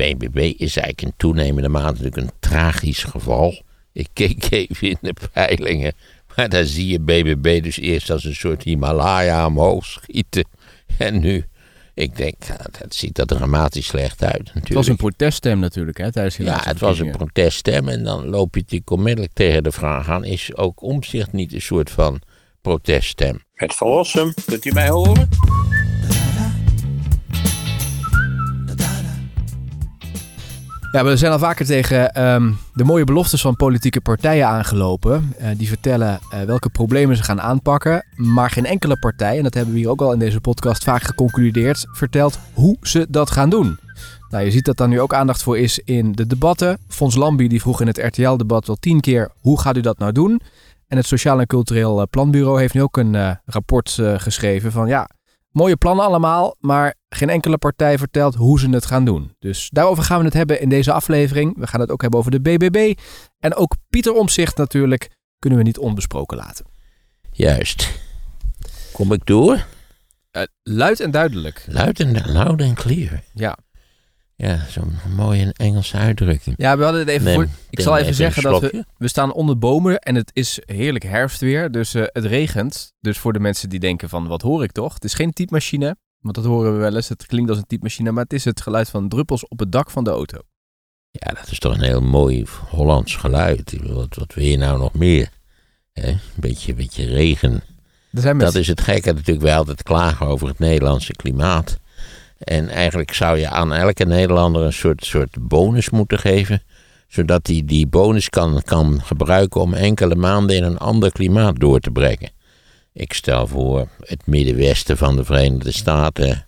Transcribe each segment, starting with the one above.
BBB is eigenlijk in toenemende mate natuurlijk een tragisch geval. Ik keek even in de peilingen. Maar daar zie je BBB dus eerst als een soort Himalaya omhoog schieten. En nu, ik denk, dat ziet er dramatisch slecht uit natuurlijk. Het was een proteststem natuurlijk, hè, tijdens die Ja, het was een proteststem. En dan loop je natuurlijk onmiddellijk tegen de vraag aan... is ook omzicht niet een soort van proteststem? Het verlossen, kunt u mij horen? Ja, we zijn al vaker tegen ehm, de mooie beloftes van politieke partijen aangelopen. Uh, die vertellen uh, welke problemen ze gaan aanpakken. Maar geen enkele partij, en dat hebben we hier ook al in deze podcast vaak geconcludeerd, vertelt hoe ze dat gaan doen. Nou, je ziet dat daar nu ook aandacht voor is in de debatten. Fons Lambie die vroeg in het RTL-debat wel tien keer: hoe gaat u dat nou doen? En het Sociaal en Cultureel Planbureau heeft nu ook een rapport geschreven van ja, Mooie plannen allemaal, maar geen enkele partij vertelt hoe ze het gaan doen. Dus daarover gaan we het hebben in deze aflevering. We gaan het ook hebben over de BBB. En ook Pieter Omzicht natuurlijk kunnen we niet onbesproken laten. Juist. Kom ik door? Uh, luid en duidelijk. Luid en, loud en clear. Ja. Ja, zo'n mooie Engelse uitdrukking. Ja, we hadden het even voor. Ik zal even zeggen dat we, we staan onder bomen en het is heerlijk herfstweer. Dus uh, het regent. Dus voor de mensen die denken van wat hoor ik toch? Het is geen typemachine, want dat horen we wel eens. Het klinkt als een typemachine, maar het is het geluid van druppels op het dak van de auto. Ja, dat is toch een heel mooi Hollands geluid. Wat, wat wil je nou nog meer? Een beetje, beetje regen. Dat is het gekke natuurlijk wel altijd klagen over het Nederlandse klimaat. En eigenlijk zou je aan elke Nederlander een soort, soort bonus moeten geven. Zodat hij die bonus kan, kan gebruiken om enkele maanden in een ander klimaat door te brengen. Ik stel voor het Middenwesten van de Verenigde Staten,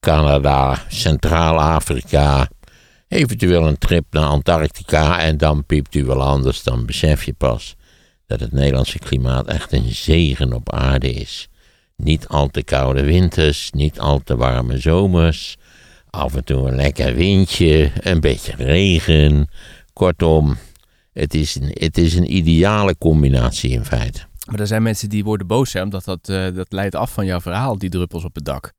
Canada, Centraal-Afrika, eventueel een trip naar Antarctica en dan piept u wel anders. Dan besef je pas dat het Nederlandse klimaat echt een zegen op aarde is. Niet al te koude winters, niet al te warme zomers. Af en toe een lekker windje, een beetje regen. Kortom, het is een, het is een ideale combinatie in feite. Maar er zijn mensen die worden boos, hè, omdat dat, uh, dat leidt af van jouw verhaal, die druppels op het dak.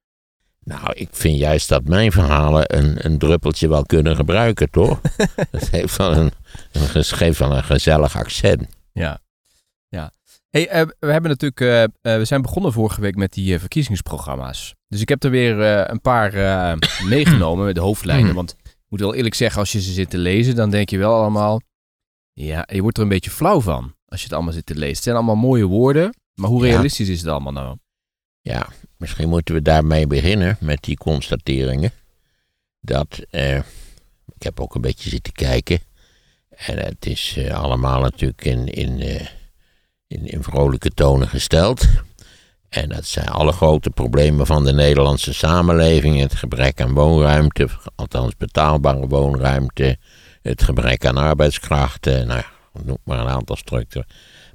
Nou, ik vind juist dat mijn verhalen een, een druppeltje wel kunnen gebruiken, toch? Het heeft wel een, een, geeft wel een gezellig accent. Ja, ja. Hey, uh, we hebben natuurlijk, uh, uh, we zijn begonnen vorige week met die verkiezingsprogramma's. Dus ik heb er weer een paar meegenomen met de hoofdlijnen. Hmm. Want ik moet wel eerlijk zeggen, als je ze zit te lezen, dan denk je wel allemaal, ja, je wordt er een beetje flauw van als je het allemaal zit te lezen. Het zijn allemaal mooie woorden, maar hoe realistisch is het allemaal nou? Ja, misschien moeten we daarmee beginnen met die constateringen. Dat, ik heb ook een beetje zitten kijken. En het is allemaal natuurlijk in, in in, in vrolijke tonen gesteld. En dat zijn alle grote problemen van de Nederlandse samenleving. Het gebrek aan woonruimte, althans betaalbare woonruimte. Het gebrek aan arbeidskrachten. Nou, noem maar een aantal structuren.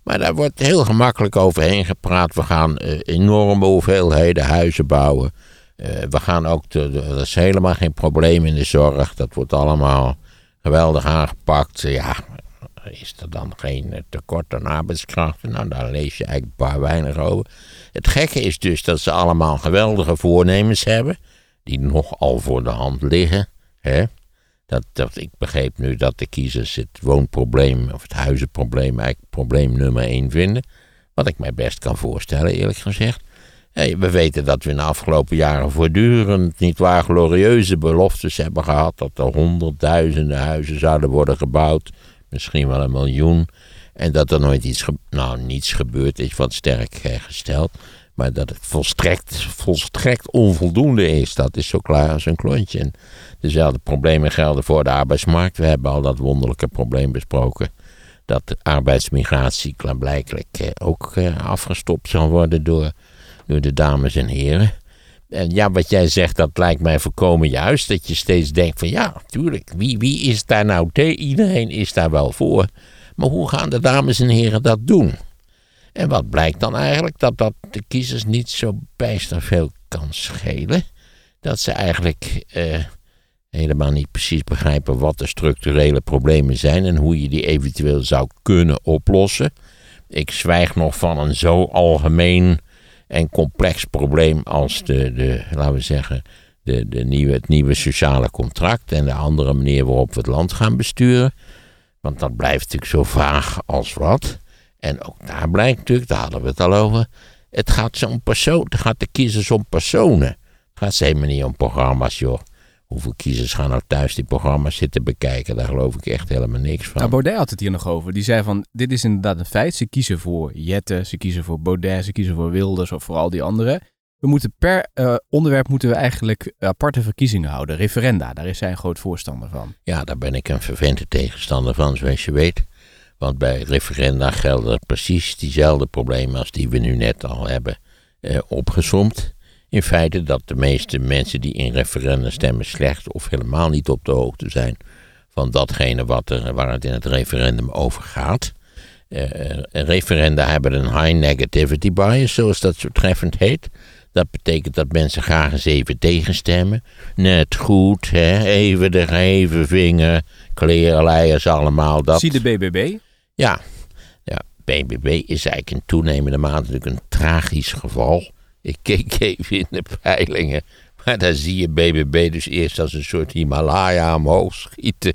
Maar daar wordt heel gemakkelijk overheen gepraat. We gaan uh, enorme hoeveelheden huizen bouwen. Uh, we gaan ook, dat is helemaal geen probleem in de zorg. Dat wordt allemaal geweldig aangepakt. Ja, is er dan geen eh, tekort aan arbeidskrachten? Nou, daar lees je eigenlijk paar weinig over. Het gekke is dus dat ze allemaal geweldige voornemens hebben, die nogal voor de hand liggen. Hè? Dat, dat, ik begreep nu dat de kiezers het woonprobleem of het huizenprobleem eigenlijk probleem nummer één vinden. Wat ik mij best kan voorstellen, eerlijk gezegd. we weten dat we in de afgelopen jaren voortdurend niet waar glorieuze beloftes hebben gehad. Dat er honderdduizenden huizen zouden worden gebouwd misschien wel een miljoen. En dat er nooit iets, nou niets gebeurd is, wat sterk gesteld. Maar dat het volstrekt, volstrekt onvoldoende is, dat is zo klaar als een klontje. Dezelfde problemen gelden voor de arbeidsmarkt. We hebben al dat wonderlijke probleem besproken. Dat de arbeidsmigratie klaarblijkelijk eh, ook eh, afgestopt zal worden door, door de dames en heren. En ja, wat jij zegt, dat lijkt mij voorkomen juist. Dat je steeds denkt van ja, tuurlijk, wie, wie is daar nou tegen? Iedereen is daar wel voor. Maar hoe gaan de dames en heren dat doen? En wat blijkt dan eigenlijk? Dat dat de kiezers niet zo bijster veel kan schelen. Dat ze eigenlijk eh, helemaal niet precies begrijpen wat de structurele problemen zijn en hoe je die eventueel zou kunnen oplossen. Ik zwijg nog van een zo algemeen en complex probleem als de, de laten we zeggen, de de, nieuwe, het nieuwe sociale contract en de andere manier waarop we het land gaan besturen. Want dat blijft natuurlijk zo vaag als wat. En ook daar blijkt natuurlijk, daar hadden we het al over. Het gaat om persoon, het gaat de kiezers om personen. Het gaat ze helemaal niet om programma's, joh. Hoeveel kiezers gaan nou thuis die programma's zitten bekijken? Daar geloof ik echt helemaal niks van. Nou, Baudet had het hier nog over. Die zei van, dit is inderdaad een feit. Ze kiezen voor Jette, ze kiezen voor Baudet, ze kiezen voor Wilders of voor al die anderen. We moeten per uh, onderwerp moeten we eigenlijk aparte verkiezingen houden. Referenda, daar is zij een groot voorstander van. Ja, daar ben ik een vervente tegenstander van, zoals je weet. Want bij referenda gelden precies diezelfde problemen als die we nu net al hebben eh, opgezomd. In feite dat de meeste mensen die in referenda stemmen slecht of helemaal niet op de hoogte zijn van datgene wat er, waar het in het referendum over gaat. Uh, referenda hebben een high negativity bias, zoals dat zo treffend heet. Dat betekent dat mensen graag eens even tegenstemmen. Net goed, hè? even de geheven vinger, klerenleiers allemaal. Dat. Zie de BBB? Ja. ja, BBB is eigenlijk in toenemende mate natuurlijk een tragisch geval. Ik keek even in de peilingen, maar daar zie je BBB dus eerst als een soort Himalaya omhoog schieten.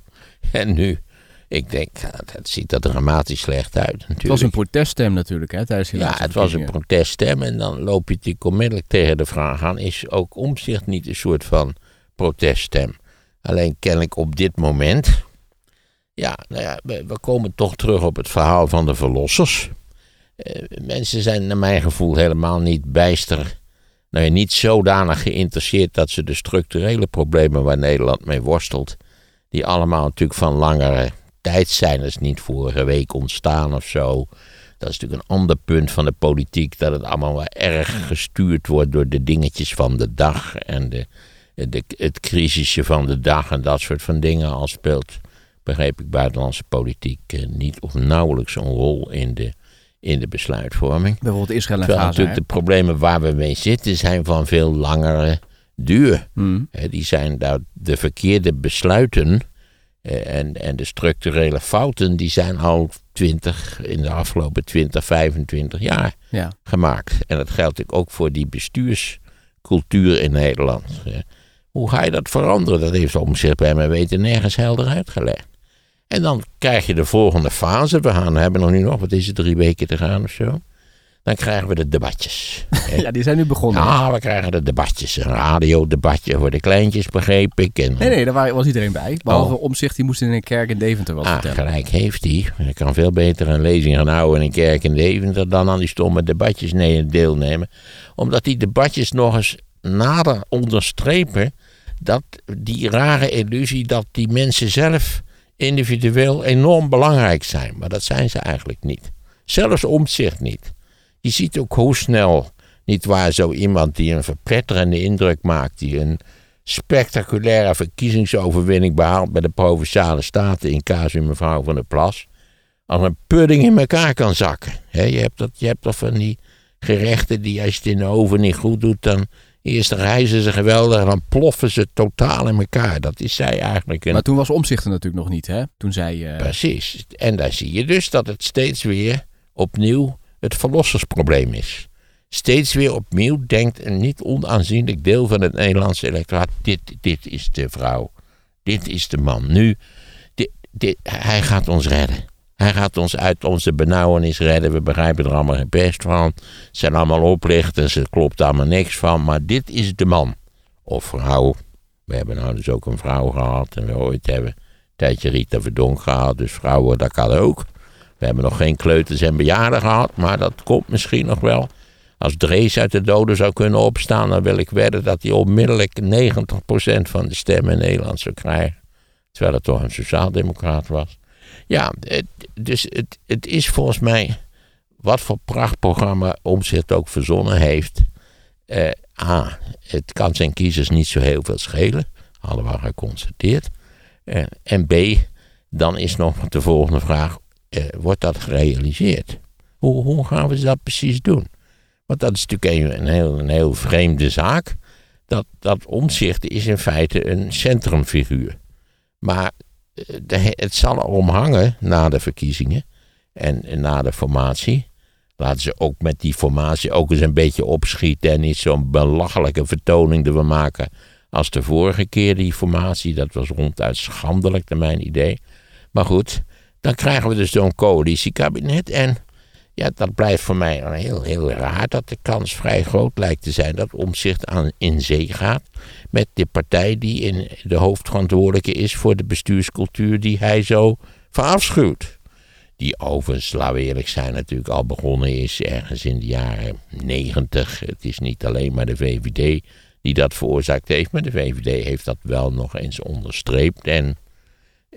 En nu ik denk, het ziet er dramatisch slecht uit natuurlijk. Het was een proteststem natuurlijk, hè, tijdens die Ja, het was een proteststem en dan loop je natuurlijk onmiddellijk tegen de vraag aan... is ook omzicht niet een soort van proteststem? Alleen kennelijk op dit moment... Ja, nou ja, we, komen toch terug op het verhaal van de verlossers. Eh, mensen zijn naar mijn gevoel helemaal niet bijster... Nou niet zodanig geïnteresseerd dat ze de structurele problemen waar Nederland mee worstelt... die allemaal natuurlijk van langere tijd zijn. Dat is niet vorige week ontstaan of zo. Dat is natuurlijk een ander punt van de politiek. Dat het allemaal wel erg gestuurd wordt door de dingetjes van de dag. En de, de, het crisisje van de dag en dat soort van dingen. Al speelt, begreep ik, buitenlandse politiek eh, niet of nauwelijks een rol in de, in de besluitvorming. Bijvoorbeeld Israël en Gaza. natuurlijk de problemen waar we mee zitten zijn van veel langere duur. Hmm. die zijn daar de verkeerde besluiten eh, en, en de structurele fouten die zijn al 20, in de afgelopen 20, 25 jaar ja. gemaakt. En dat geldt ook voor die bestuurscultuur in Nederland. Hoe ga je dat veranderen? Dat heeft Omzicht bij mij weten nergens helder uitgelegd. En dan krijg je de volgende fase. We gaan, hebben nog nu nog, wat is het, drie weken te gaan of zo dan krijgen we de debatjes. ja, die zijn nu begonnen. Ja, we krijgen de debatjes. Een radiodebatje voor de kleintjes, begreep ik. En, nee, nee, daar was iedereen bij. Behalve oh. Omzicht, die moest in een kerk in Deventer wat ah, vertellen. gelijk heeft hij. Hij kan veel beter een lezing gaan houden in een kerk in Deventer... dan aan die stomme debatjes deelnemen. Omdat die debatjes nog eens nader onderstrepen... dat die rare illusie dat die mensen zelf individueel enorm belangrijk zijn. Maar dat zijn ze eigenlijk niet. Zelfs Omzicht niet. Je ziet ook hoe snel, niet waar, zo iemand die een verpletterende indruk maakt, die een spectaculaire verkiezingsoverwinning behaalt bij de provinciale staten in casu mevrouw van der Plas, als een pudding in elkaar kan zakken. je, hebt dat, je hebt van die gerechten die als je het in de oven niet goed doet, dan eerst reizen ze geweldig en dan ploffen ze totaal in elkaar. Dat is zij eigenlijk. Een... Maar toen was omzichter natuurlijk nog niet, hè? Toen zij. Uh... Precies. En daar zie je dus dat het steeds weer opnieuw het verlossersprobleem is. Steeds weer opnieuw denkt een niet onaanzienlijk deel van het Nederlandse electoraat: dit, dit is de vrouw, dit is de man. Nu, dit, dit, hij gaat ons redden. Hij gaat ons uit onze benauwenis redden. We begrijpen er allemaal geen best van. Het zijn allemaal oplichters, er klopt allemaal niks van. Maar dit is de man. Of vrouw. We hebben nou dus ook een vrouw gehad. En we ooit hebben een tijdje Rita Verdonk gehad. Dus vrouwen, dat kan ook. We hebben nog geen kleuters en bejaarden gehad, maar dat komt misschien nog wel. Als Drees uit de doden zou kunnen opstaan, dan wil ik wedden dat hij onmiddellijk 90% van de stemmen in Nederland zou krijgen. Terwijl het toch een sociaaldemocraat was. Ja, dus het, het is volgens mij wat voor prachtprogramma Omzicht ook verzonnen heeft. Eh, A, het kan zijn kiezers niet zo heel veel schelen, hadden we geconstateerd. Eh, en B, dan is nog de volgende vraag: eh, wordt dat gerealiseerd? Hoe, hoe gaan we dat precies doen? Want dat is natuurlijk een, een, heel, een heel vreemde zaak. Dat, dat omzicht is in feite een centrumfiguur. Maar de, het zal erom hangen na de verkiezingen en, en, na de formatie. Laten ze ook met die formatie ook eens een beetje opschieten en niet zo'n belachelijke vertoning ervan maken als de vorige keer, die formatie. Dat was ronduit schandelijk, naar mijn idee. Maar goed, dan krijgen we dus zo'n coalitiekabinet. En ja, dat blijft voor mij heel, heel raar dat de kans vrij groot lijkt te zijn dat Omzicht aan in zee gaat met de partij die in de hoofdverantwoordelijke is voor de bestuurscultuur die hij zo verafschuwt. Die overigens, laten we eerlijk zijn, natuurlijk al begonnen is ergens in de jaren negentig. Het is niet alleen maar de VVD die dat veroorzaakt heeft, maar de VVD heeft dat wel nog eens onderstreept. En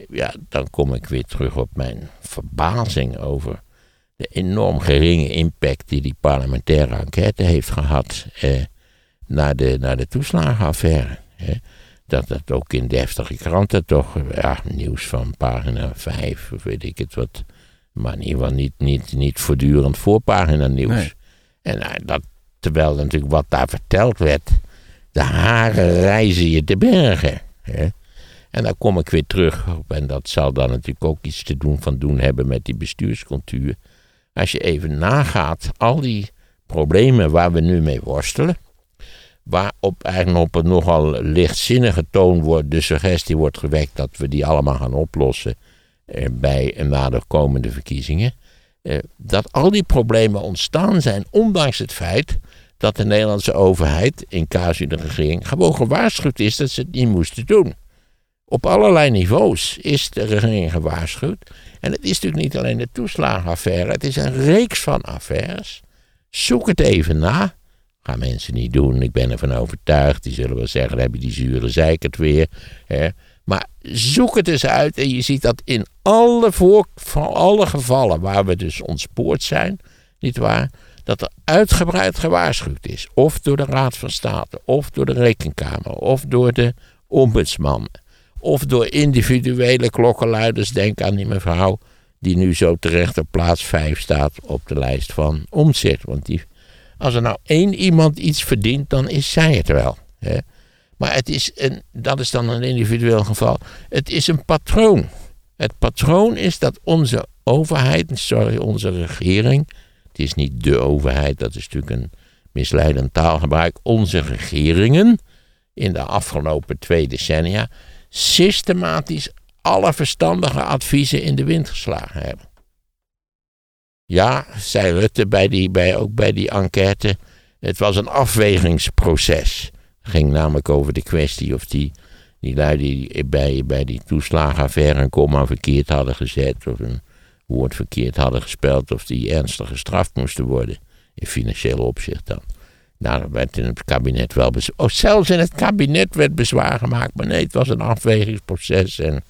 ja, dan kom ik weer terug op mijn verbazing over de enorm geringe impact die die parlementaire enquête heeft gehad eh, naar, de, naar de toeslagenaffaire. Hè. Dat dat ook in deftige kranten toch, ja, nieuws van pagina 5, of weet ik het wat. Maar in ieder geval niet, niet, niet voortdurend voorpagina nieuws. En nou, dat, terwijl natuurlijk wat daar verteld werd, de haren reizen je te bergen. Hè. En dan kom ik weer terug op, en dat zal dan natuurlijk ook iets te doen van doen hebben met die bestuurscultuur. Als je even nagaat, al die problemen waar we nu mee worstelen, waarop eigenlijk op een nogal lichtzinnige toon wordt, de suggestie wordt gewekt dat we die allemaal gaan oplossen eh, bij en na de komende verkiezingen. Eh, dat al die problemen ontstaan zijn, ondanks het feit dat de Nederlandse overheid, in casu de regering, gewoon gewaarschuwd is dat ze het niet moesten doen. Op allerlei niveaus is de regering gewaarschuwd. En het is natuurlijk niet alleen de toeslagenaffaire, het is een reeks van affaires. Zoek het even na. Gaan mensen niet doen, ik ben ervan overtuigd. Die zullen wel zeggen, dan heb je die zure zeikert weer. Hè. Maar zoek het eens uit en je ziet dat in alle, voor, van alle gevallen waar we dus ontspoord zijn, nietwaar, dat er uitgebreid gewaarschuwd is. Of door de Raad van State, of door de Rekenkamer, of door de Ombudsman. Of door individuele klokkenluiders, denk aan die mevrouw die nu zo terecht op plaats 5 staat op de lijst van omzet. Want die, als er nou één iemand iets verdient, dan is zij het wel. Hè? Maar het is dat is dan een individueel geval. Het is een patroon. Het patroon is dat onze overheid, sorry, onze regering. Het is niet de overheid, dat is natuurlijk een misleidend taalgebruik. Onze regeringen in de afgelopen twee decennia systematisch alle verstandige adviezen in de wind geslagen hebben. Ja, zei Rutte bij die, bij, ook bij die enquête. Het was een afwegingsproces. Het ging namelijk over de kwestie of die, die lui die bij, bij die toeslagenaffaire een komma verkeerd hadden gezet. of een woord verkeerd hadden gespeld. of die ernstig gestraft moesten worden. In financieel opzicht dan. Nou, er werd in het kabinet wel bezwaar. Oh, zelfs in het kabinet werd bezwaar gemaakt. Maar nee, het was een afwegingsproces. En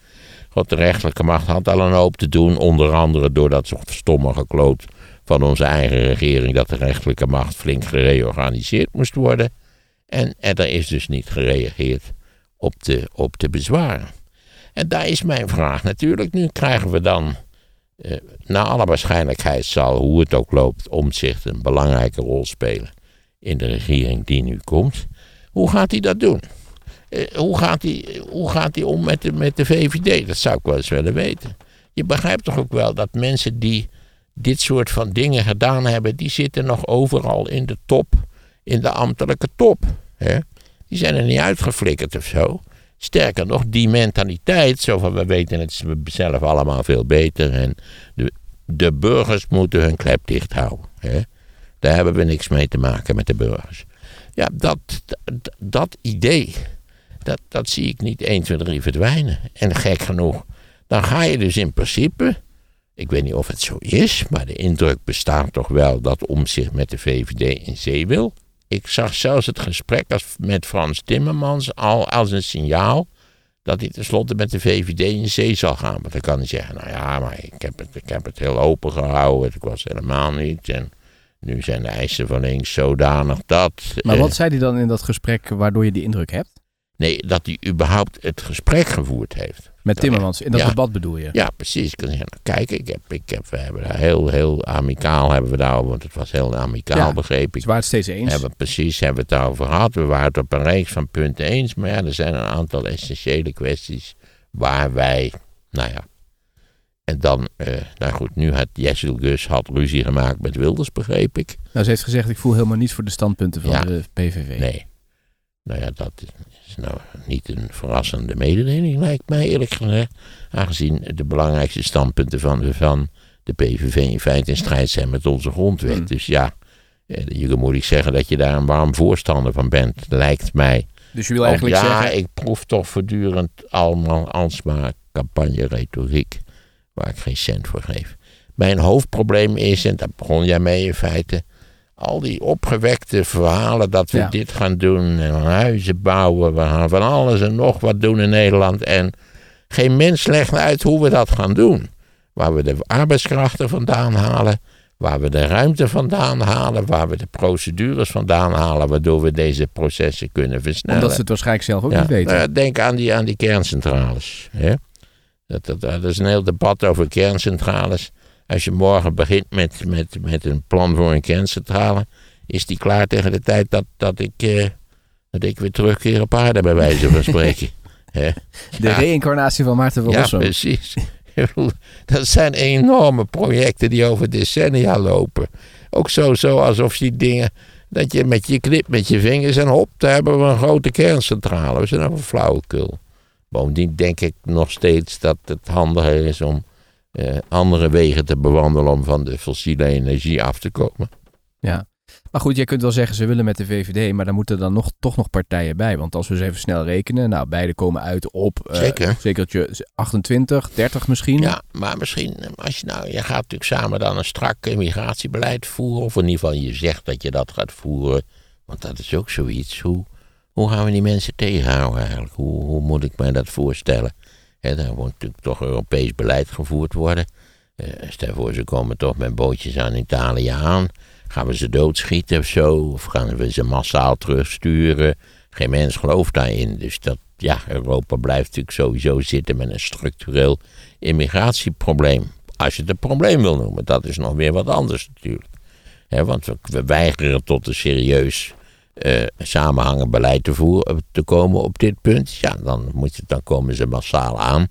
God, de rechterlijke macht had al een hoop te doen. Onder andere door dat stomme gekloot van onze eigen regering. dat de rechterlijke macht flink gereorganiseerd moest worden. En er is dus niet gereageerd op de, op de bezwaren. En daar is mijn vraag natuurlijk. Nu krijgen we dan. Eh, naar alle waarschijnlijkheid zal, hoe het ook loopt, omzicht een belangrijke rol spelen in de regering die nu komt. Hoe gaat hij dat doen? Eh, hoe, gaat hij, hoe gaat hij om met de, met de VVD? Dat zou ik wel eens willen weten. Je begrijpt toch ook wel dat mensen die dit soort van dingen gedaan hebben, die zitten nog overal in de top, in de ambtelijke top. Hè? Die zijn er niet uitgeflikkerd of zo. Sterker nog, die mentaliteit, zo van we weten het zelf allemaal veel beter en de, de burgers moeten hun klep dicht houden. Hè? Daar hebben we niks mee te maken met de burgers. Ja, dat, dat, idee, dat, dat zie ik niet 1, 2, 3 verdwijnen. En gek genoeg, dan ga je dus in principe, ik weet niet of het zo is, maar de indruk bestaat toch wel dat om zich met de VVD in zee wil. Ik zag zelfs het gesprek met Frans Timmermans al als een signaal dat hij tenslotte met de VVD in zee zal gaan. Want dan kan hij zeggen, nou ja, maar ik heb het, ik heb het heel open gehouden, ik was helemaal niet. En nu zijn de eisen van links zodanig dat. Maar wat eh, zei hij dan in dat gesprek waardoor je die indruk hebt? Nee, dat hij überhaupt het gesprek gevoerd heeft. Met Timmermans, in dat debat bedoel je? Ja, precies. Ik kan zeggen, nou, kijk, ik heb, ik heb, we hebben daar heel, heel amicaal hebben we daar, want het was heel amicaal, ja, begreep ik. Ze waren het steeds eens. Hebben, precies, hebben we het daarover gehad. We waren het op een reeks van punten eens, maar ja, er zijn een aantal essentiële kwesties waar wij, nou ja, en dan, uh, nou goed, nu had Jessel Gus had ruzie gemaakt met Wilders, begreep ik. Nou, ze heeft gezegd, ik voel helemaal niets voor de standpunten van de PVV. Nee. Nou ja, dat is nou niet een verrassende mededeling, lijkt mij eerlijk gezegd. Aangezien de belangrijkste standpunten van de, van de PVV in feite in strijd zijn met onze grondwet. Hmm. Dus ja, eh, je moet ik zeggen dat je daar een warm voorstander van bent, lijkt mij. Dus je wil eigenlijk ja, zeggen... ik proef toch voortdurend allemaal alsmaar campagne-retoriek, waar ik geen cent voor geef. Mijn hoofdprobleem is, en daar begon jij mee in feite, al die opgewekte verhalen dat we Ja. dit gaan doen en huizen bouwen, we gaan van alles en nog wat doen in Nederland. En geen mens legt uit hoe we dat gaan doen. Waar we de arbeidskrachten vandaan halen, waar we de ruimte vandaan halen, waar we de procedures vandaan halen, waardoor we deze processen kunnen versnellen. Omdat ze het waarschijnlijk zelf ook Ja, niet weten. nou denk aan die, aan die kerncentrales. Hè? Dat, dat, dat is een heel debat over kerncentrales. Als je morgen begint met, met, met een plan voor een kerncentrale, is die klaar tegen de tijd dat, dat, ik, eh, dat ik weer terugkeer op aarde, bij wijze van spreken. De ja. reïncarnatie van Maarten van Ja, precies. Dat zijn enorme projecten die over decennia lopen. Ook zo, zo alsof die dingen, dat je met je knip met je vingers en hop, daar hebben we een grote kerncentrale. We zijn over flauwekul. Bovendien denk ik nog steeds dat het handiger is om eh, andere wegen te bewandelen om van de fossiele energie af te komen. Ja. Maar goed, jij kunt wel zeggen ze willen met de VVD, maar dan moeten dan nog, toch nog partijen bij. Want als we eens even snel rekenen, nou, beide komen uit op eh, Zeker. zekertje 28, 30 misschien. Ja, maar misschien, eh, als je nou, je gaat natuurlijk samen dan een strak immigratiebeleid voeren, of in ieder geval je zegt dat je dat gaat voeren, want dat is ook zoiets. Hoe, hoe gaan we die mensen tegenhouden eigenlijk? Hoe, hoe moet ik mij dat voorstellen? Hè, daar moet natuurlijk toch Europees beleid gevoerd worden. Eh, stel voor, ze komen toch met bootjes aan Italië aan. Gaan we ze doodschieten of zo? Of gaan we ze massaal terugsturen? Geen mens gelooft daarin. Dus dat, ja, Europa blijft natuurlijk sowieso zitten met een structureel immigratieprobleem. Als je het een probleem wil noemen, dat is nog weer wat anders natuurlijk. Want we, we weigeren tot een serieus eh, samenhangend beleid te, voeren, te komen op dit punt. Ja, dan, moet je, dan komen ze massaal aan.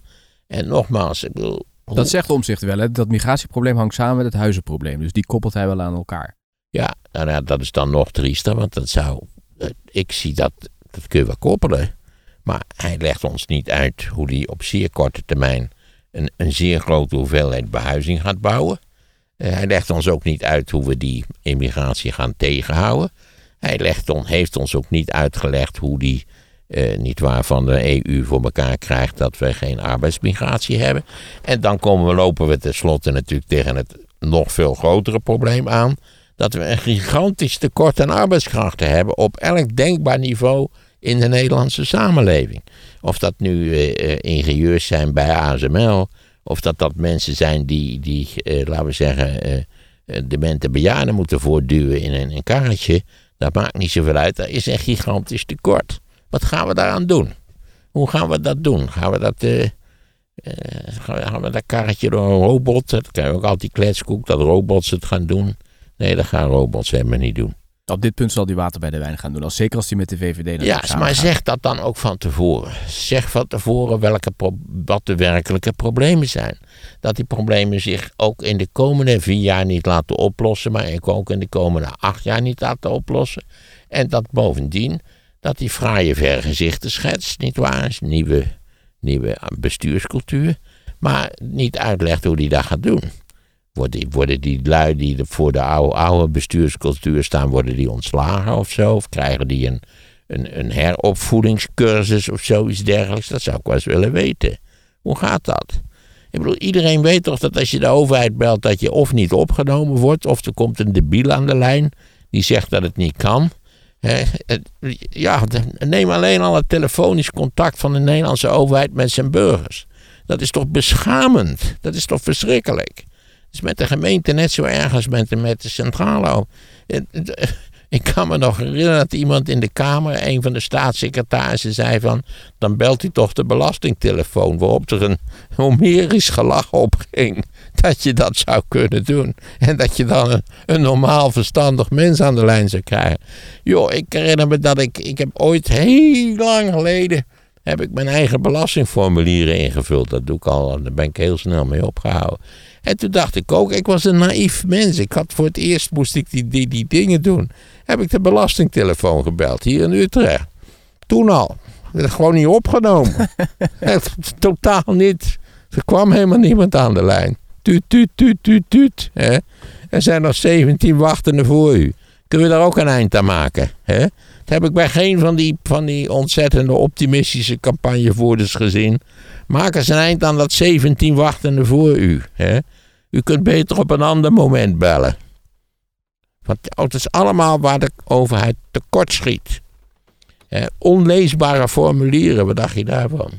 En nogmaals, ik bedoel, hoe- Dat zegt Omzicht wel, hè? dat migratieprobleem hangt samen met het huizenprobleem. Dus die koppelt hij wel aan elkaar. Ja, nou ja, dat is dan nog triester, want dat zou. eh, Ik zie dat, dat kun je wel koppelen. Maar hij legt ons niet uit hoe hij op zeer korte termijn een, een zeer grote hoeveelheid behuizing gaat bouwen. Eh, hij legt ons ook niet uit hoe we die immigratie gaan tegenhouden. Hij legt heeft ons ook niet uitgelegd hoe die, eh, niet waar, van de EU voor elkaar krijgt dat we geen arbeidsmigratie hebben. En dan komen we, lopen we tenslotte natuurlijk tegen het nog veel grotere probleem aan dat we een gigantisch tekort aan arbeidskrachten hebben op elk denkbaar niveau in de Nederlandse samenleving. Of dat nu eh, ingenieurs zijn bij ASML, of dat dat mensen zijn die, die laten we zeggen, demente bejaarden moeten voortduwen in een, een karretje, dat maakt niet zoveel uit. Er is een gigantisch tekort. Wat gaan we daaraan doen? Hoe gaan we dat doen? Gaan we dat, eh, eh, gaan we- we dat karretje door een robot? Dat kan je ook altijd kletskoek, dat robots het gaan doen. Nee, dat gaan robots helemaal niet doen. Op dit punt zal hij water bij de wijn gaan doen. Als, zeker als hij met de VVD dan Ja, maar gaat. zeg dat dan ook van tevoren. Zeg van tevoren welke wat de werkelijke problemen zijn. Dat die problemen zich ook in de komende vier jaar niet laten oplossen, maar ook in de komende acht jaar niet laten oplossen. En dat bovendien, dat die fraaie vergezichten schetst, nietwaar? Nieuwe, nieuwe bestuurscultuur. Maar niet uitlegt hoe die dat gaat doen. Worden die, lui die voor de oude, oude bestuurscultuur staan, worden die ontslagen of zo? Of krijgen die een, een, een heropvoedingscursus of zoiets dergelijks? Dat zou ik wel eens willen weten. Hoe gaat dat? Ik bedoel, iedereen weet toch dat als je de overheid belt, dat je of niet opgenomen wordt, of er komt een debiel aan de lijn die zegt dat het niet kan. Ja, neem alleen al het telefonisch contact van de Nederlandse overheid met zijn burgers. Dat is toch beschamend? Dat is toch verschrikkelijk? Is met de gemeente net zo erg als met de, met de Ik kan me nog herinneren dat iemand in de Kamer, een van de staatssecretarissen, zei van... dan belt u toch de belastingtelefoon, waarop er een homerisch gelach opging. Dat je dat zou kunnen doen. En dat je dan een, een normaal verstandig mens aan de lijn zou krijgen. Joh, ik herinner me dat ik... Ik heb ooit heel lang geleden... heb ik mijn eigen belastingformulieren ingevuld. Dat doe ik al, daar ben ik heel snel mee opgehouden. En toen dacht ik ook, ik was een naïef mens. Ik had voor het eerst moest ik die, die, die dingen doen. Heb ik de belastingtelefoon gebeld hier in Utrecht. Toen al. Dat gewoon niet opgenomen. Totaal niet. Er kwam helemaal niemand aan de lijn. Tuut, tuut, tuut, tuut, tuut. Hè? Er zijn nog 17 wachtenden voor u. Kunnen we daar ook een eind aan maken? Hè? Dat heb ik bij geen van die, van die ontzettende optimistische campagnevoerders gezien. Maak eens een eind aan dat 17 wachtenden voor u. Hè? U kunt beter op een ander moment bellen. Want het is allemaal waar de overheid tekort schiet. onleesbare formulieren, wat dacht je daarvan?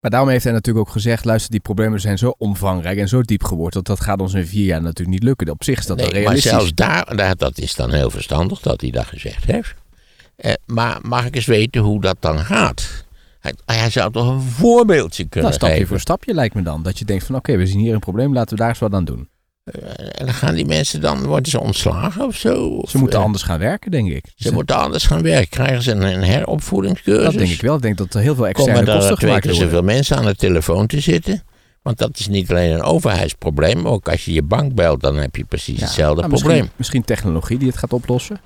Maar daarom heeft hij natuurlijk ook gezegd: luister, die problemen zijn zo omvangrijk en zo diep geworteld. Dat gaat ons in vier jaar natuurlijk niet lukken. Op zich is dat nee, realistisch. Maar zelfs daar, dat is dan heel verstandig dat hij dat gezegd heeft. Eh, maar mag ik eens weten hoe dat dan gaat? Hij, hij zou toch een voorbeeldje kunnen nou, stapje geven? voor stapje lijkt me dan. Dat je denkt van oké, we zien hier een probleem, laten we daar eens wat aan doen. Uh, en dan gaan die mensen dan, worden ze ontslagen of zo? Of, ze moeten uh, anders gaan werken, denk ik. Ze, ze moeten anders gaan werken. Krijgen ze een, een heropvoedingscursus? Dat denk ik wel. Ik denk dat er heel veel externe Komen kosten er twee gemaakt keer worden. zoveel mensen aan de telefoon te zitten? Want dat is niet alleen een overheidsprobleem. Ook als je je bank belt, dan heb je precies Ja, hetzelfde nou, probleem. Misschien, misschien technologie die het gaat oplossen.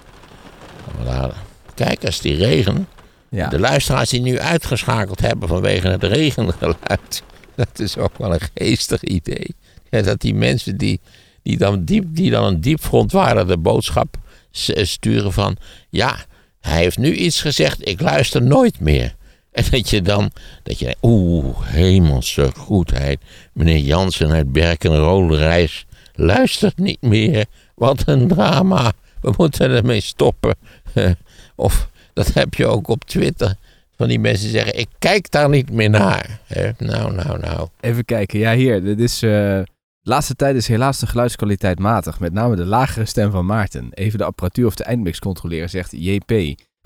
Kijk, als die regen. Ja. De luisteraars die nu uitgeschakeld hebben vanwege het regengeluid. Dat is ook wel een geestig idee. Ja, dat die mensen die, die, dan diep, die dan een diep verontwaardigde boodschap s- sturen van... Ja, hij heeft nu iets gezegd, ik luister nooit meer. En dat je dan, dat je denkt, oeh, hemelse goedheid. Meneer Jansen uit Berken-Rode Reis luistert niet meer. Wat een drama. We moeten ermee stoppen. Of dat heb je ook op Twitter. Van die mensen zeggen, ik kijk daar niet meer naar. Nou, nou, nou. Even kijken. Ja, hier. Dit is, eh, de laatste tijd is helaas de geluidskwaliteit matig. Met name de lagere stem van Maarten. Even de apparatuur of de eindmix controleren, zegt JP.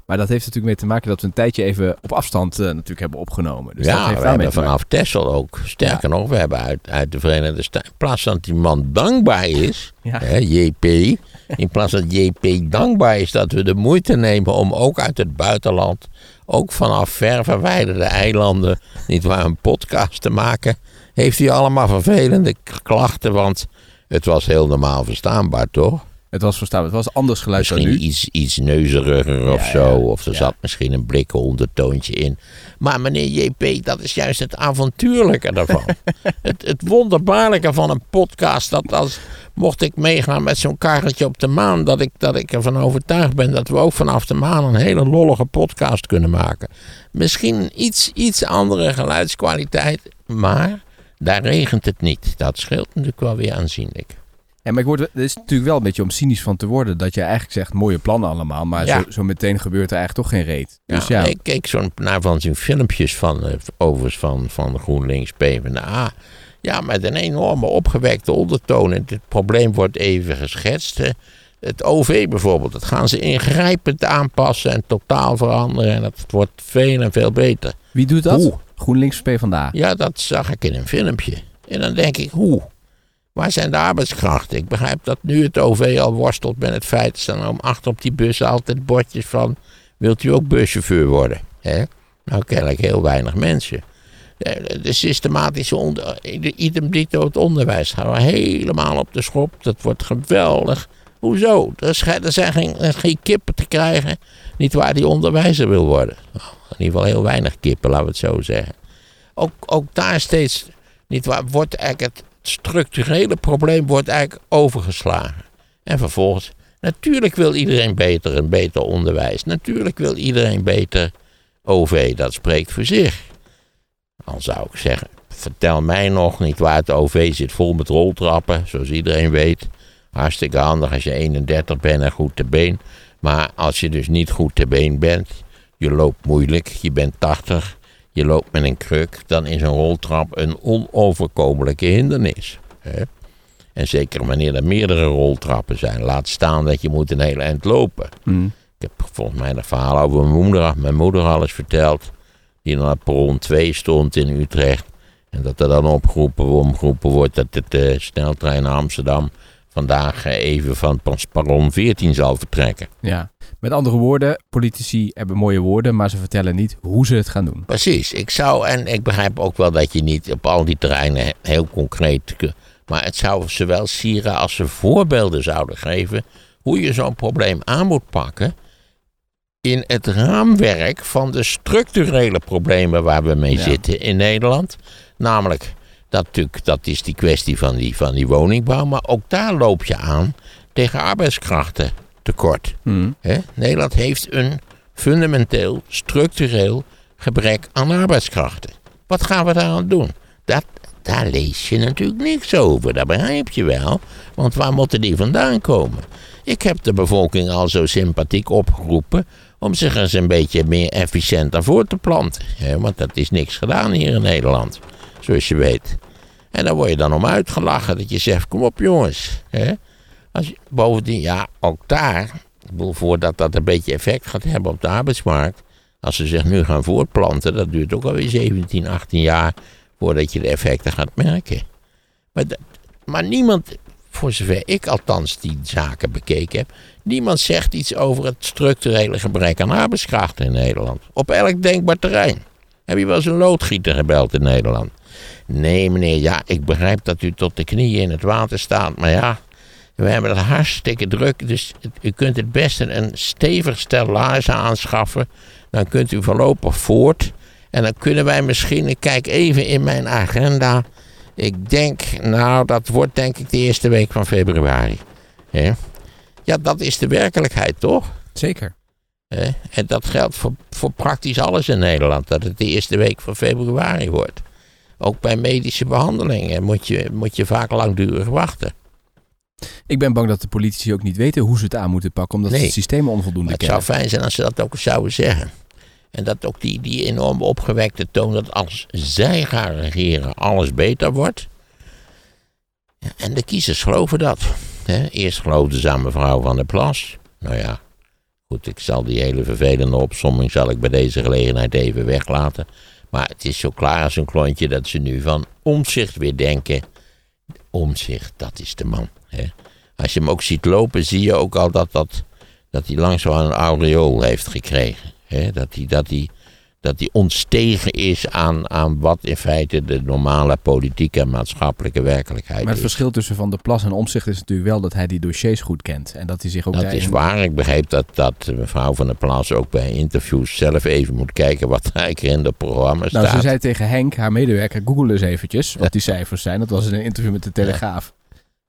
Maar dat heeft natuurlijk mee te maken dat we een tijdje even op afstand eh, natuurlijk hebben opgenomen. Dus dat ja, heeft we hebben vanaf Texel ook. Sterker nog, we hebben uit, uit de Verenigde Staten... In plaats dat die man dankbaar is, Ja. hè, JP... In plaats dat JP dankbaar is dat we de moeite nemen om ook uit het buitenland... ook vanaf ver verwijderde eilanden, niet waar, een podcast te maken... heeft hij allemaal vervelende klachten, want het was heel normaal verstaanbaar, toch? Het was verstaan, het was anders geluid dan Misschien nu. iets, iets neuzeriger of Ja, zo. Of er ja. zat misschien een blikken ondertoontje in. Maar meneer JP, dat is juist het avontuurlijke daarvan. het, het wonderbaarlijke van een podcast. Dat als mocht ik meegaan met zo'n karretje op de maan. Dat ik, dat ik ervan overtuigd ben dat we ook vanaf de maan een hele lollige podcast kunnen maken. Misschien iets, iets andere geluidskwaliteit. Maar daar regent het niet. Dat scheelt natuurlijk wel weer aanzienlijk. Maar ik word, het is natuurlijk wel een beetje om cynisch van te worden. Dat je eigenlijk zegt mooie plannen allemaal. Maar Ja. zo, zo meteen gebeurt er eigenlijk toch geen reet. Dus ja, Ik keek zo'n, naar van zijn filmpjes van, eh, overigens van, van GroenLinks PvdA. Ja, met een enorme opgewekte ondertoon. En dit probleem wordt even geschetst. hè. Het OV bijvoorbeeld, dat gaan ze ingrijpend aanpassen en totaal veranderen. En dat wordt veel en veel beter. wie doet dat? Hoe? GroenLinks PvdA. Ja, dat zag ik in een filmpje. En dan denk ik, hoe? Waar zijn de arbeidskrachten? Ik begrijp dat nu het OV al worstelt met het feit... er om achter op die bussen altijd bordjes van... wilt u ook buschauffeur worden? Hè? Nou, kennelijk heel weinig mensen. De, systematische onder, de idem dito het onderwijs gaan we helemaal op de schop. Dat wordt geweldig. Hoezo? Er, zijn geen kippen te krijgen. Niet waar die onderwijzer wil worden. Nou, in ieder geval heel weinig kippen, laten we het zo zeggen. Ook, ook daar steeds, niet waar, wordt eigenlijk het structurele probleem wordt eigenlijk overgeslagen. En vervolgens, natuurlijk wil iedereen beter en beter onderwijs. Natuurlijk wil iedereen beter OV, dat spreekt voor zich. Dan zou ik zeggen, vertel mij nog niet waar het OV zit vol met roltrappen, zoals iedereen weet. Hartstikke handig als je 31 bent en goed te been. Maar als je dus niet goed te been bent, je loopt moeilijk, je bent 80, je loopt met een kruk, dan is een roltrap een onoverkomelijke hindernis. Hè? En zeker wanneer er meerdere roltrappen zijn, laat staan dat je moet een hele eind lopen. Hm. Ik heb volgens mij een verhaal over mijn moeder, mijn moeder al eens verteld. Die dan op perron 2 stond in Utrecht. En dat er dan opgeroepen, omgeroepen wordt dat het eh, sneltrein naar Amsterdam vandaag eh, even van perron 14 zal vertrekken. Ja. Met andere woorden, politici hebben mooie woorden, maar ze vertellen niet hoe ze het gaan doen. Precies, ik zou, en ik begrijp ook wel dat je niet op al die terreinen he- heel concreet. Maar het zou ze wel sieren als ze voorbeelden zouden geven. hoe je zo'n probleem aan moet pakken. in het raamwerk van de structurele problemen waar we mee Ja. zitten in Nederland. Namelijk, dat, natuurlijk, dat is die kwestie van die, van die woningbouw. Maar ook daar loop je aan tegen arbeidskrachten tekort. Hm. Hè? Nederland heeft een fundamenteel, structureel gebrek aan arbeidskrachten. Wat gaan we daaraan doen? Dat, daar lees je natuurlijk niks over, dat begrijp je wel. Want waar moeten die vandaan komen? Ik heb de bevolking al zo sympathiek opgeroepen om zich eens een beetje meer efficiënter voor te planten. Want dat is niks gedaan hier in Nederland, zoals je weet. En daar word je dan om uitgelachen dat je zegt, kom op jongens. Hè? Bovendien, ja, ook daar, ik voordat dat een beetje effect gaat hebben op de arbeidsmarkt, als ze zich nu gaan voortplanten, dat duurt ook alweer 17, 18 jaar voordat je de effecten gaat merken. Maar, maar niemand, voor zover ik althans die zaken bekeken heb, niemand zegt iets over het structurele gebrek aan arbeidskrachten in Nederland. Op elk denkbaar terrein. Heb je wel eens een loodgieter gebeld in Nederland? Nee, meneer, ja, ik begrijp dat u tot de knieën in het water staat, maar ja, we hebben het hartstikke druk, dus het- u kunt het beste een stevig stel laarzen aanschaffen. Dan kunt u voorlopig voort. En dan kunnen wij misschien, ik kijk even in mijn agenda. Ik denk, nou, dat wordt denk ik de eerste week van februari. Ja, dat is de werkelijkheid, toch? Zeker. En dat geldt voor, voor praktisch alles in Nederland, dat het de eerste week van februari wordt. Ook bij medische behandelingen moet je, moet je vaak langdurig wachten. Ik ben bang dat de politici ook niet weten hoe ze het aan moeten pakken, omdat ze Nee. het systeem onvoldoende Maar het kennen. zou fijn zijn als ze dat ook zouden zeggen. En dat ook die, die enorm opgewekte toon dat als zij gaan regeren alles beter wordt. En de kiezers geloven dat. Eerst geloofden ze aan mevrouw Van der Plas. Nou ja, goed, ik zal die hele vervelende opsomming zal ik bij deze gelegenheid even weglaten. Maar het is zo klaar als een klontje dat ze nu van omzicht weer denken. Omzicht, dat is de man. Hè? Als je hem ook ziet lopen, zie je ook al dat, dat, dat hij langzaam een aureool heeft gekregen. Hè? Dat, hij, dat, hij, dat hij ontstegen is aan, aan wat in feite de normale politieke en maatschappelijke werkelijkheid Maar het is. verschil tussen Van der Plas en Omzicht is natuurlijk wel dat hij die dossiers goed kent. En dat hij zich ook Dat daarin- is waar. Ik begreep dat, dat mevrouw van der Plas ook bij interviews zelf even moet kijken wat er eigenlijk in de programma Nou, ze staat. zei tegen Henk, haar medewerker, google eens eventjes wat die cijfers zijn. Dat was in een interview met de Telegraaf.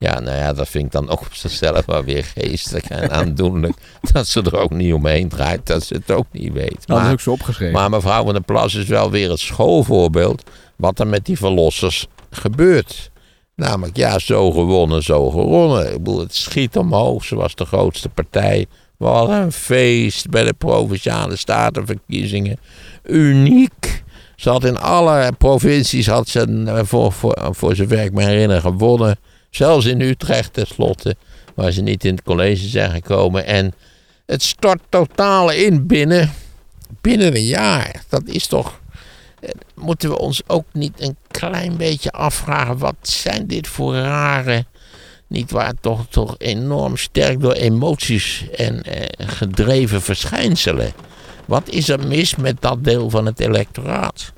Ja, nou ja, dat vind ik dan ook op zichzelf wel weer geestig en aandoenlijk. dat ze er ook niet omheen draait, dat ze het ook niet weet. Dat is Maar- ook zo opgeschreven. Maar mevrouw van der Plas is wel weer het schoolvoorbeeld wat er met die verlossers gebeurt. Namelijk, ja, zo gewonnen, zo gewonnen. Ik bedoel, het schiet omhoog. Ze was de grootste partij. Wat een feest bij de provinciale statenverkiezingen. Uniek. Ze had in alle provincies, had ze, eh, voor, voor, voor zover ik me herinner, gewonnen. Zelfs in Utrecht tenslotte, waar ze niet in het college zijn gekomen. En het stort totaal in binnen binnen een jaar. Dat is toch. eh, Moeten we ons ook niet een klein beetje afvragen. Wat zijn dit voor rare. Niet waar, toch, toch enorm sterk door emoties en eh, gedreven verschijnselen. Wat is er mis met dat deel van het electoraat?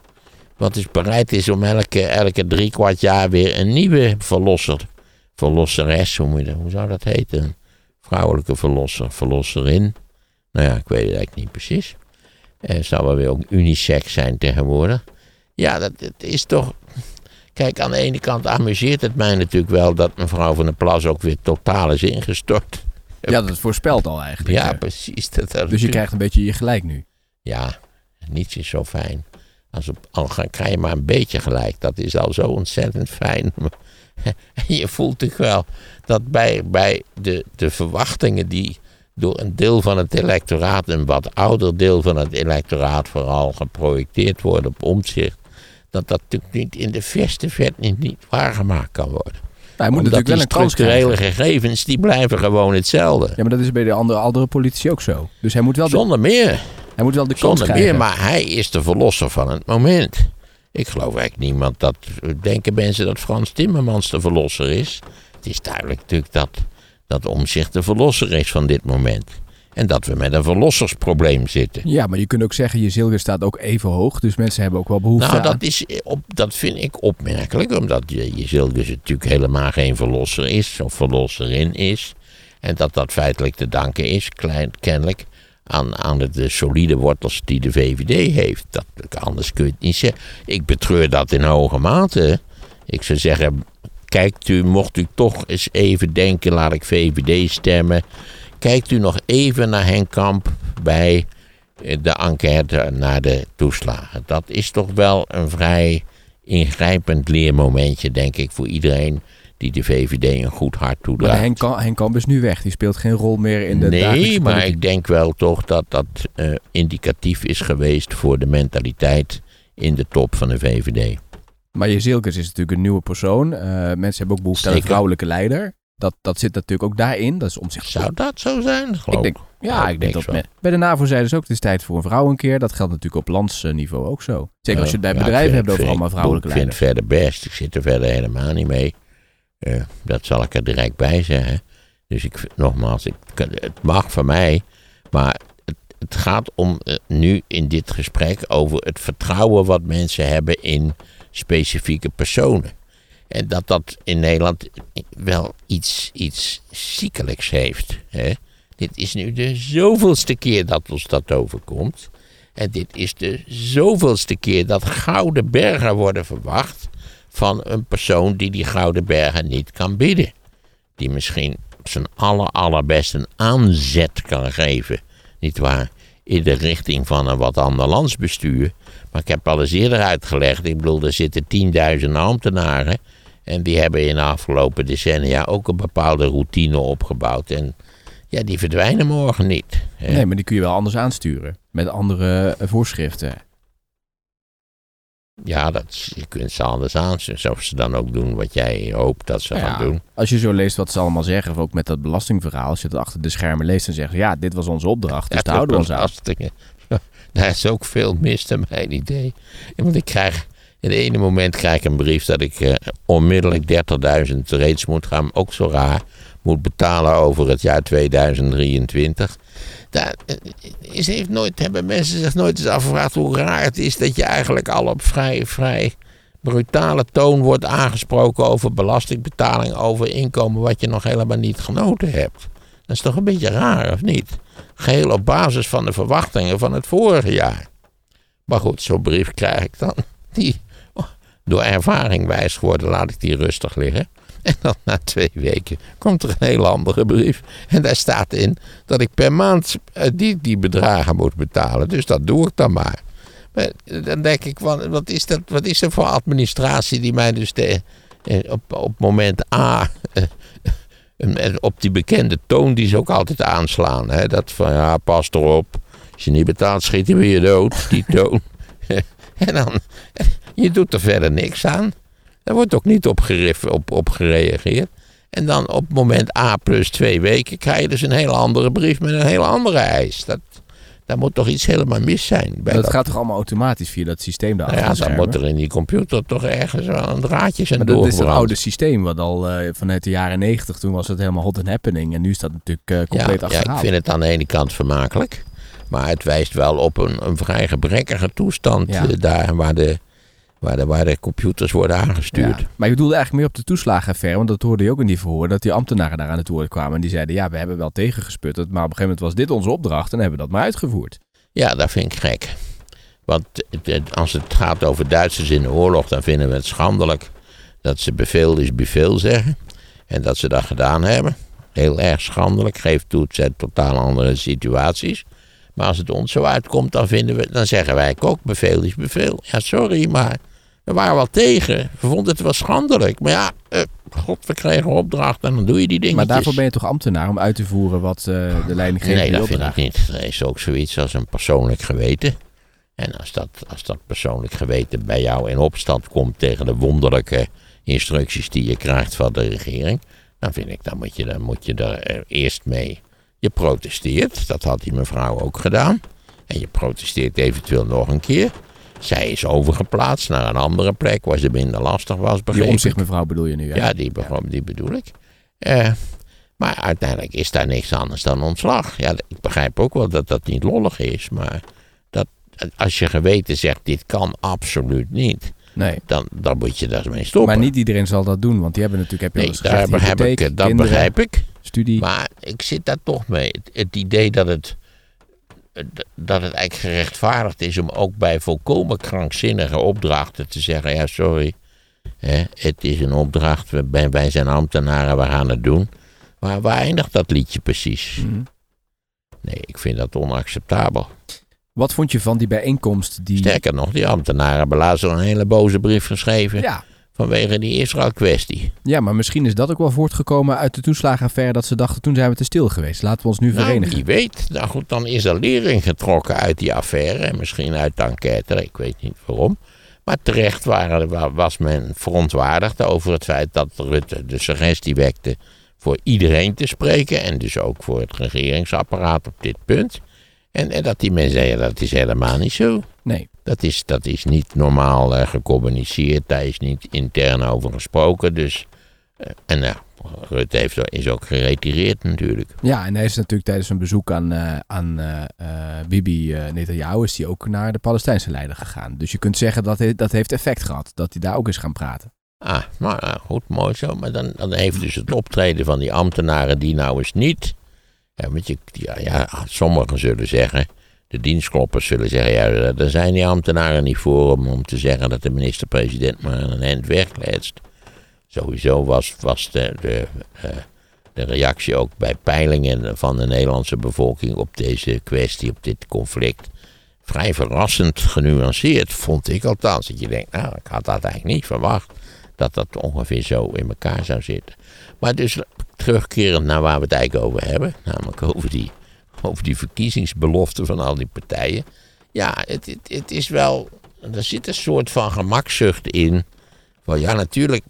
Wat is bereid is om elke, elke drie kwart jaar weer een nieuwe verlosser. Verlosseres, hoe, moet je hoe zou dat heten? Vrouwelijke verlosser, verlosserin. Nou ja, ik weet het eigenlijk niet precies. Het zou wel weer ook unisex zijn tegenwoordig. Ja, dat, dat is toch. Kijk, aan de ene kant amuseert het mij natuurlijk wel dat mevrouw van der Plas ook weer totaal is ingestort. ja, dat voorspelt al eigenlijk. Ja, hè. precies. Dat, dat dus je natuurlijk- krijgt een beetje je gelijk nu. Ja, niets is zo fijn. Als op, al ga- krijg je maar een beetje gelijk. Dat is al zo ontzettend fijn. En je voelt toch wel dat bij, bij de, de verwachtingen die door een deel van het electoraat, een wat ouder deel van het electoraat vooral geprojecteerd worden op omzicht, dat dat natuurlijk niet in de verste vet niet, niet waargemaakt kan worden. hij moet Omdat natuurlijk wel een structurele gegevens, die blijven gewoon hetzelfde. Ja, maar dat is bij de andere, andere politici ook zo. Dus hij moet wel de, Zonder meer. hij moet wel de kans Zonder krijgen. meer, maar hij is de verlosser van het moment. Ik geloof eigenlijk niemand dat. Denken mensen dat Frans Timmermans de verlosser is? Het is duidelijk natuurlijk dat, dat Omzicht de verlosser is van dit moment. En dat we met een verlossersprobleem zitten. Ja, maar je kunt ook zeggen, je zilver staat ook even hoog. Dus mensen hebben ook wel behoefte Nou, aan... dat, is op, dat vind ik opmerkelijk, omdat je, je Zilgus natuurlijk helemaal geen verlosser is, of verlosserin is. En dat dat feitelijk te danken is, klein, kennelijk, aan, de solide wortels die de VVD heeft. Dat, anders kun je het niet zeggen. Ik betreur dat in hoge mate. Ik zou zeggen, kijkt u, mocht u toch eens even denken, laat ik VVD stemmen. Kijkt u nog even naar Henk Kamp bij de enquête naar de toeslagen. Dat is toch wel een vrij ingrijpend leermomentje, denk ik, voor iedereen die de VVD een goed hart toedraagt. Maar Henk, Henk Kamp is nu weg. Die speelt geen rol meer in de Nee, maar ik denk wel toch dat dat uh, indicatief is geweest voor de mentaliteit in de top van de VVD. Maar Jezilkes is natuurlijk een nieuwe persoon. Uh, mensen hebben ook behoefte aan een vrouwelijke leider. Dat, dat zit natuurlijk ook daarin. Dat is om zich... Zou dat zo zijn? Ik denk, ja, ik denk dat bij de NAVO zeiden ze ook, het is tijd voor een vrouw een keer. Dat geldt natuurlijk op landsniveau ook zo. Zeker als je het bij bedrijven hebt over allemaal vrouwelijke leiders. Ik vind het verder best. Ik zit er verder helemaal niet mee. Uh, dat zal ik er direct bij zeggen. Dus ik, nogmaals, ik, het mag van mij. Maar het, het gaat om uh, nu in dit gesprek over het vertrouwen wat mensen hebben in specifieke personen. En dat dat in Nederland wel iets, iets ziekelijks heeft. Hè? Dit is nu de zoveelste keer dat ons dat overkomt. En dit is de zoveelste keer dat gouden bergen worden verwacht van een persoon die die gouden bergen niet kan bieden. Die misschien zijn aller, allerbest een aanzet kan geven, niet waar, in de richting van een wat ander landsbestuur. Maar ik heb al eens eerder uitgelegd, ik bedoel, er zitten tienduizenden ambtenaren en die hebben in de afgelopen decennia ook een bepaalde routine opgebouwd. En ja, die verdwijnen morgen niet. Nee, maar die kun je wel anders aansturen. Met andere eh, voorschriften. Ja, dat, je kunt ze anders aansturen. Of ze dan ook doen wat jij hoopt dat ze gaan doen. Als je zo leest wat ze allemaal zeggen, ook met dat belastingverhaal. Als je achter de schermen leest en zegt, ja, dit was onze opdracht. Dus ja, daar houden we ons aan. Daar is ook veel mis, naar mijn idee. Want ik krijg in het ene moment krijg ik een brief dat ik uh, onmiddellijk 30.000 reeds moet gaan, ook zo raar, moet betalen over het jaar 2023. Daar eh, is, heeft nooit, hebben mensen zich nooit eens afgevraagd hoe raar het is dat je eigenlijk al op vrij, vrij brutale toon wordt aangesproken over belastingbetaling, over inkomen wat je nog helemaal niet genoten hebt. Dat is toch een beetje raar, of niet? Geheel op basis van de verwachtingen van het vorige jaar. Maar goed, zo'n brief krijg ik dan. Die door ervaring wijs geworden, laat ik die rustig liggen. En dan na twee weken komt er een hele andere brief. En daar staat in dat ik per maand eh, die, die bedragen moet betalen. Dus dat doe ik dan maar. maar dan denk ik, wat, is dat, wat is er voor administratie die mij dus de, eh, op, op moment A. Eh, op die bekende toon die ze ook altijd aanslaan. Hè? Dat van ja, pas erop. Als je niet betaalt, schiet je weer dood. Die toon. en dan, je doet er verder niks aan. Er wordt ook niet op, op, op gereageerd. En dan op moment A plus twee weken krijg je dus een hele andere brief met een hele andere eis. Dat, daar moet toch iets helemaal mis zijn. Bij dat, gaat toch allemaal automatisch via dat systeem daar? Nou ja, dan moet er in die computer toch ergens wel een draadje zijn Maar dat is het oude systeem, wat al uh, vanuit de jaren negentig, toen was het helemaal hot and happening. En nu is dat natuurlijk uh, compleet ja, achterhaald. Ja, ik vind het aan de ene kant vermakelijk. Maar het wijst wel op een, een vrij gebrekkige toestand ja. uh, daar waar de Waar de, waar de computers worden aangestuurd. Ja, maar je bedoelde eigenlijk meer op de toeslagenaffaire. Want dat hoorde je ook in die verhoor. Dat die ambtenaren daar aan het woord kwamen. En die zeiden, ja, we hebben wel tegengesputterd. Maar op een gegeven moment was dit onze opdracht. En hebben we dat maar uitgevoerd. Ja, dat vind ik gek. Want als het gaat over Duitsers in de oorlog. Dan vinden we het schandelijk dat ze bevel is bevel zeggen. En dat ze dat gedaan hebben. Heel erg schandelijk. Geeft toe, het zijn totaal andere situaties. Maar als het ons zo uitkomt, dan, vinden we, dan zeggen wij ook bevel is bevel. Ja, sorry, maar we waren wel tegen. We vonden het wel schandelijk. Maar ja, uh, god, we kregen opdracht en dan doe je die dingen. Maar daarvoor ben je toch ambtenaar om uit te voeren wat uh, de leiding geeft? Nee, dat vind ik niet. Er is ook zoiets als een persoonlijk geweten. En als dat, als dat persoonlijk geweten bij jou in opstand komt tegen de wonderlijke instructies die je krijgt van de regering, dan vind ik, dan moet je, dan moet je er eerst mee. Je protesteert, dat had die mevrouw ook gedaan. En je protesteert eventueel nog een keer. Zij is overgeplaatst naar een andere plek waar ze minder lastig was. Die omzicht mevrouw bedoel je nu? Hè? Ja, die, die bedoel ik. Uh, maar uiteindelijk is daar niks anders dan ontslag. Ja, ik begrijp ook wel dat dat niet lollig is. Maar dat, als je geweten zegt, dit kan absoluut niet. Nee. Dan, dan moet je daarmee stoppen. Maar niet iedereen zal dat doen. Want die hebben natuurlijk, heb je nee, daar heb ik, dat begrijp ik. Studie. Maar ik zit daar toch mee. Het, het idee dat het dat het eigenlijk gerechtvaardigd is om ook bij volkomen krankzinnige opdrachten te zeggen: ja, sorry, hè, het is een opdracht, wij, wij zijn ambtenaren, we gaan het doen. Maar waar eindigt dat liedje precies? Mhm. Nee, ik vind dat onacceptabel. Wat vond je van die bijeenkomst? Die... Sterker nog, die ambtenaren hebben laatst al een hele boze brief geschreven. Ja. Vanwege die Israël-kwestie. ja, maar misschien is dat ook wel voortgekomen uit de toeslagenaffaire dat ze dachten toen zijn we te stil geweest. Laten we ons nu Nou, verenigen. wie weet. Nou goed, dan is er lering getrokken uit die affaire. En misschien uit de enquête, ik weet niet waarom. Maar terecht waren, wa- was men verontwaardigd over het feit dat Rutte de suggestie wekte voor iedereen te spreken. En dus ook voor het regeringsapparaat op dit punt. En, en dat die mensen zeiden, dat is helemaal niet zo. Nee. Dat is, dat is niet normaal eh, gecommuniceerd, daar is niet intern over gesproken. Dus, eh, en nou, Rutte heeft, is ook geretireerd natuurlijk. Ja, en hij is natuurlijk tijdens een bezoek aan, eh, aan eh, eh, Bibi eh, Netanyahu is hij ook naar de Palestijnse leider gegaan. Dus je kunt zeggen dat hij, dat heeft effect gehad, dat hij daar ook is gaan praten. Ah, ja, goed, mooi zo. Maar dan, dan heeft dus het optreden van die ambtenaren die nou eens niet. Ja, want je, ja, ja, sommigen zullen zeggen, de dienstkloppers zullen zeggen, ja, daar zijn die ambtenaren niet voor om, te zeggen dat de minister-president maar een eind wegletst. Sowieso was, was de, de, eh, de reactie ook bij peilingen van de Nederlandse bevolking op deze kwestie, op dit conflict, vrij verrassend genuanceerd, vond ik althans. Dat je denkt, nou, ik had dat eigenlijk niet verwacht dat dat ongeveer zo in elkaar zou zitten. Maar dus terugkerend naar waar we het eigenlijk over hebben, namelijk over die, over die verkiezingsbeloften van al die partijen. Ja, het, het, het is wel, er zit een soort van gemakzucht in. Van ja, natuurlijk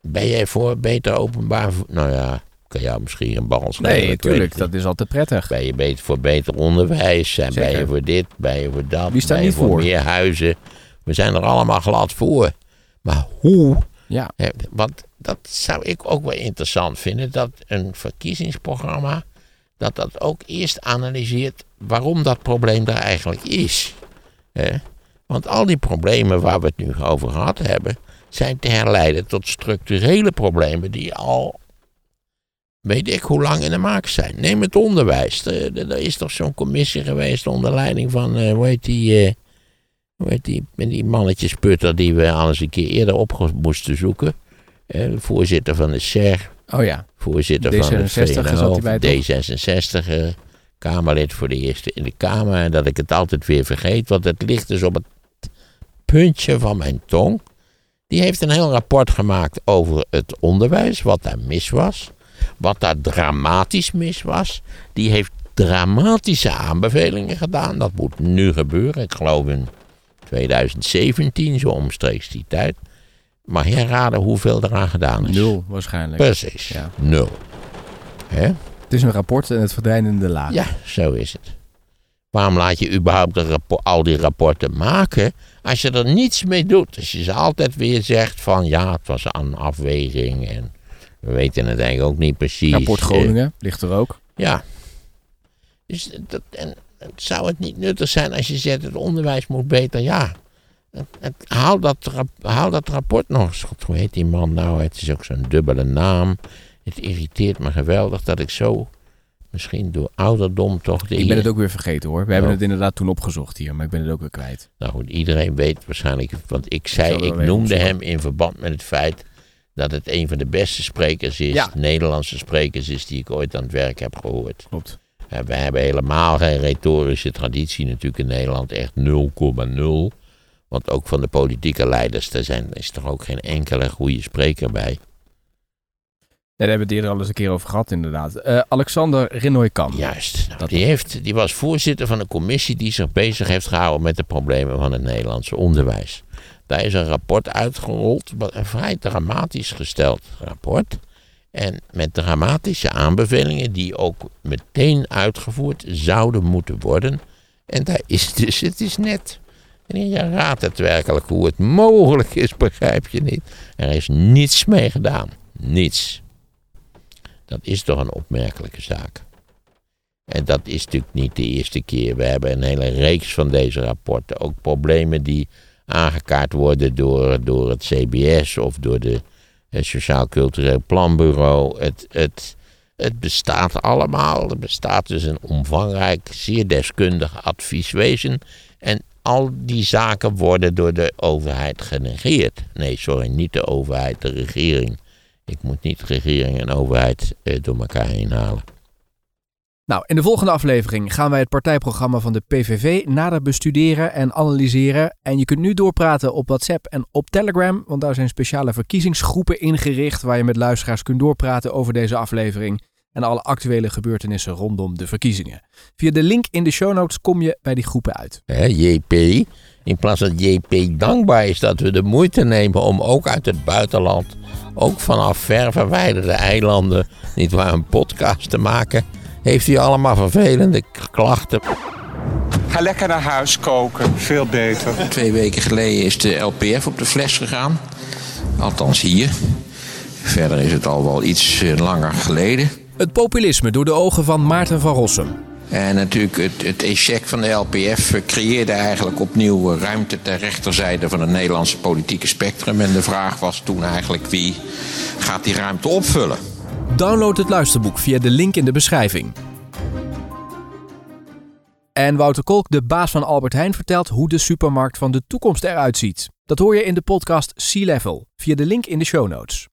ben jij voor beter openbaar, nou ja, kan jou misschien een bal ik weet natuurlijk, dat is altijd prettig. ben je beter voor beter onderwijs? En ben je voor dit? Ben je voor dat? Wie staat ben je voor voor? meer huizen? We zijn er allemaal glad voor. Maar hoe? Ja, Want dat zou ik ook wel interessant vinden. Dat een verkiezingsprogramma. Dat dat ook eerst analyseert waarom dat probleem er eigenlijk is. Want al die problemen waar we het nu over gehad hebben. zijn te herleiden tot structurele problemen die al weet ik hoe lang in de maak zijn. Neem het onderwijs. Er, is toch zo'n commissie geweest onder leiding van, eh, hoe heet die, eh, hoe heet die, die mannetjesputter die we al eens een keer eerder op moesten zoeken. Voorzitter van de SER, oh ja. voorzitter van de D66 zat VNO, hij bij, toch? D66, eh, Kamerlid voor de eerste in de Kamer. En dat ik het altijd weer vergeet, want het ligt dus op het puntje van mijn tong. Die heeft een heel rapport gemaakt over het onderwijs, wat daar mis was. Wat daar dramatisch mis was. Die heeft dramatische aanbevelingen gedaan. Dat moet nu gebeuren. Ik geloof in 2017, zo omstreeks die tijd. Maar herraden hoeveel eraan gedaan is. Nul waarschijnlijk. Precies. Ja. Nul. Hè? Het is een rapport en het verdwijnt in de laag. Ja, zo is het. Waarom laat je überhaupt al die rapporten maken als je er niets mee doet? Als je ze altijd weer zegt van ja, het was een afweging en we weten het eigenlijk ook niet precies. Rapport Eh, Groningen ligt er ook. ja. Dus dat, en zou het niet nuttig zijn als je zegt het onderwijs moet beter? Ja. Het, het- haal, dat, haal dat rapport nog eens. God, hoe heet die man nou? Het is ook zo'n dubbele naam. Het irriteert me geweldig dat ik zo, misschien door ouderdom toch... De Ik ben het ook weer vergeten hoor. We hebben Oh. het inderdaad toen opgezocht hier, maar ik ben het ook weer kwijt. Nou goed, iedereen weet waarschijnlijk, want ik zei, ik noemde hem in verband met het feit dat het een van de beste sprekers is, Ja. Nederlandse sprekers is die ik ooit aan het werk heb gehoord. Klopt. En we hebben helemaal geen retorische traditie natuurlijk in Nederland, echt 0,0. Want ook van de politieke leiders, daar zijn, is toch ook geen enkele goede spreker bij. daar hebben we het eerder al eens een keer over gehad inderdaad. Eh, Alexander Rinoy-Kam. Juist. Nou, Dat- die, heeft, die was voorzitter van een commissie die zich bezig heeft gehouden met de problemen van het Nederlandse onderwijs. Daar is een rapport uitgerold, een vrij dramatisch gesteld rapport. En met dramatische aanbevelingen die ook meteen uitgevoerd zouden moeten worden. En daar is dus, het is net. En je raadt het werkelijk hoe het mogelijk is, begrijp je niet. Er is niets mee gedaan. Niets. Dat is toch een opmerkelijke zaak. En dat is natuurlijk niet de eerste keer. We hebben een hele reeks van deze rapporten. Ook problemen die aangekaart worden door, door het CBS of door de, het Sociaal Cultureel Planbureau. Het, het, Het bestaat allemaal. Er bestaat dus een omvangrijk, zeer deskundig advieswezen. Al die zaken worden door de overheid genegeerd. Nee, sorry, niet de overheid, de regering. Ik moet niet regering en overheid eh, door elkaar heen halen. Nou, in de volgende aflevering gaan wij het partijprogramma van de PVV nader bestuderen en analyseren. En je kunt nu doorpraten op WhatsApp en op Telegram, want daar zijn speciale verkiezingsgroepen ingericht waar je met luisteraars kunt doorpraten over deze aflevering en alle actuele gebeurtenissen rondom de verkiezingen. Via de link in de show notes kom je bij die groepen uit. JP, in plaats dat JP dankbaar is dat we de moeite nemen om ook uit het buitenland, ook vanaf ver verwijderde eilanden, niet waar een podcast te maken heeft hij allemaal vervelende klachten. Ga lekker naar huis koken, veel beter. Twee weken geleden is de LPF op de fles gegaan. Althans hier. Verder is het al wel iets eh, langer geleden. Het populisme door de ogen van Maarten van Rossum. En natuurlijk het, het echec van de LPF creëerde eigenlijk opnieuw ruimte ter rechterzijde van het Nederlandse politieke spectrum. En de vraag was toen eigenlijk wie gaat die ruimte opvullen? Download het luisterboek via de link in de beschrijving. En Wouter Kolk, de baas van Albert Heijn, vertelt hoe de supermarkt van de toekomst eruit ziet. Dat hoor je in de podcast Sea Level via de link in de show notes.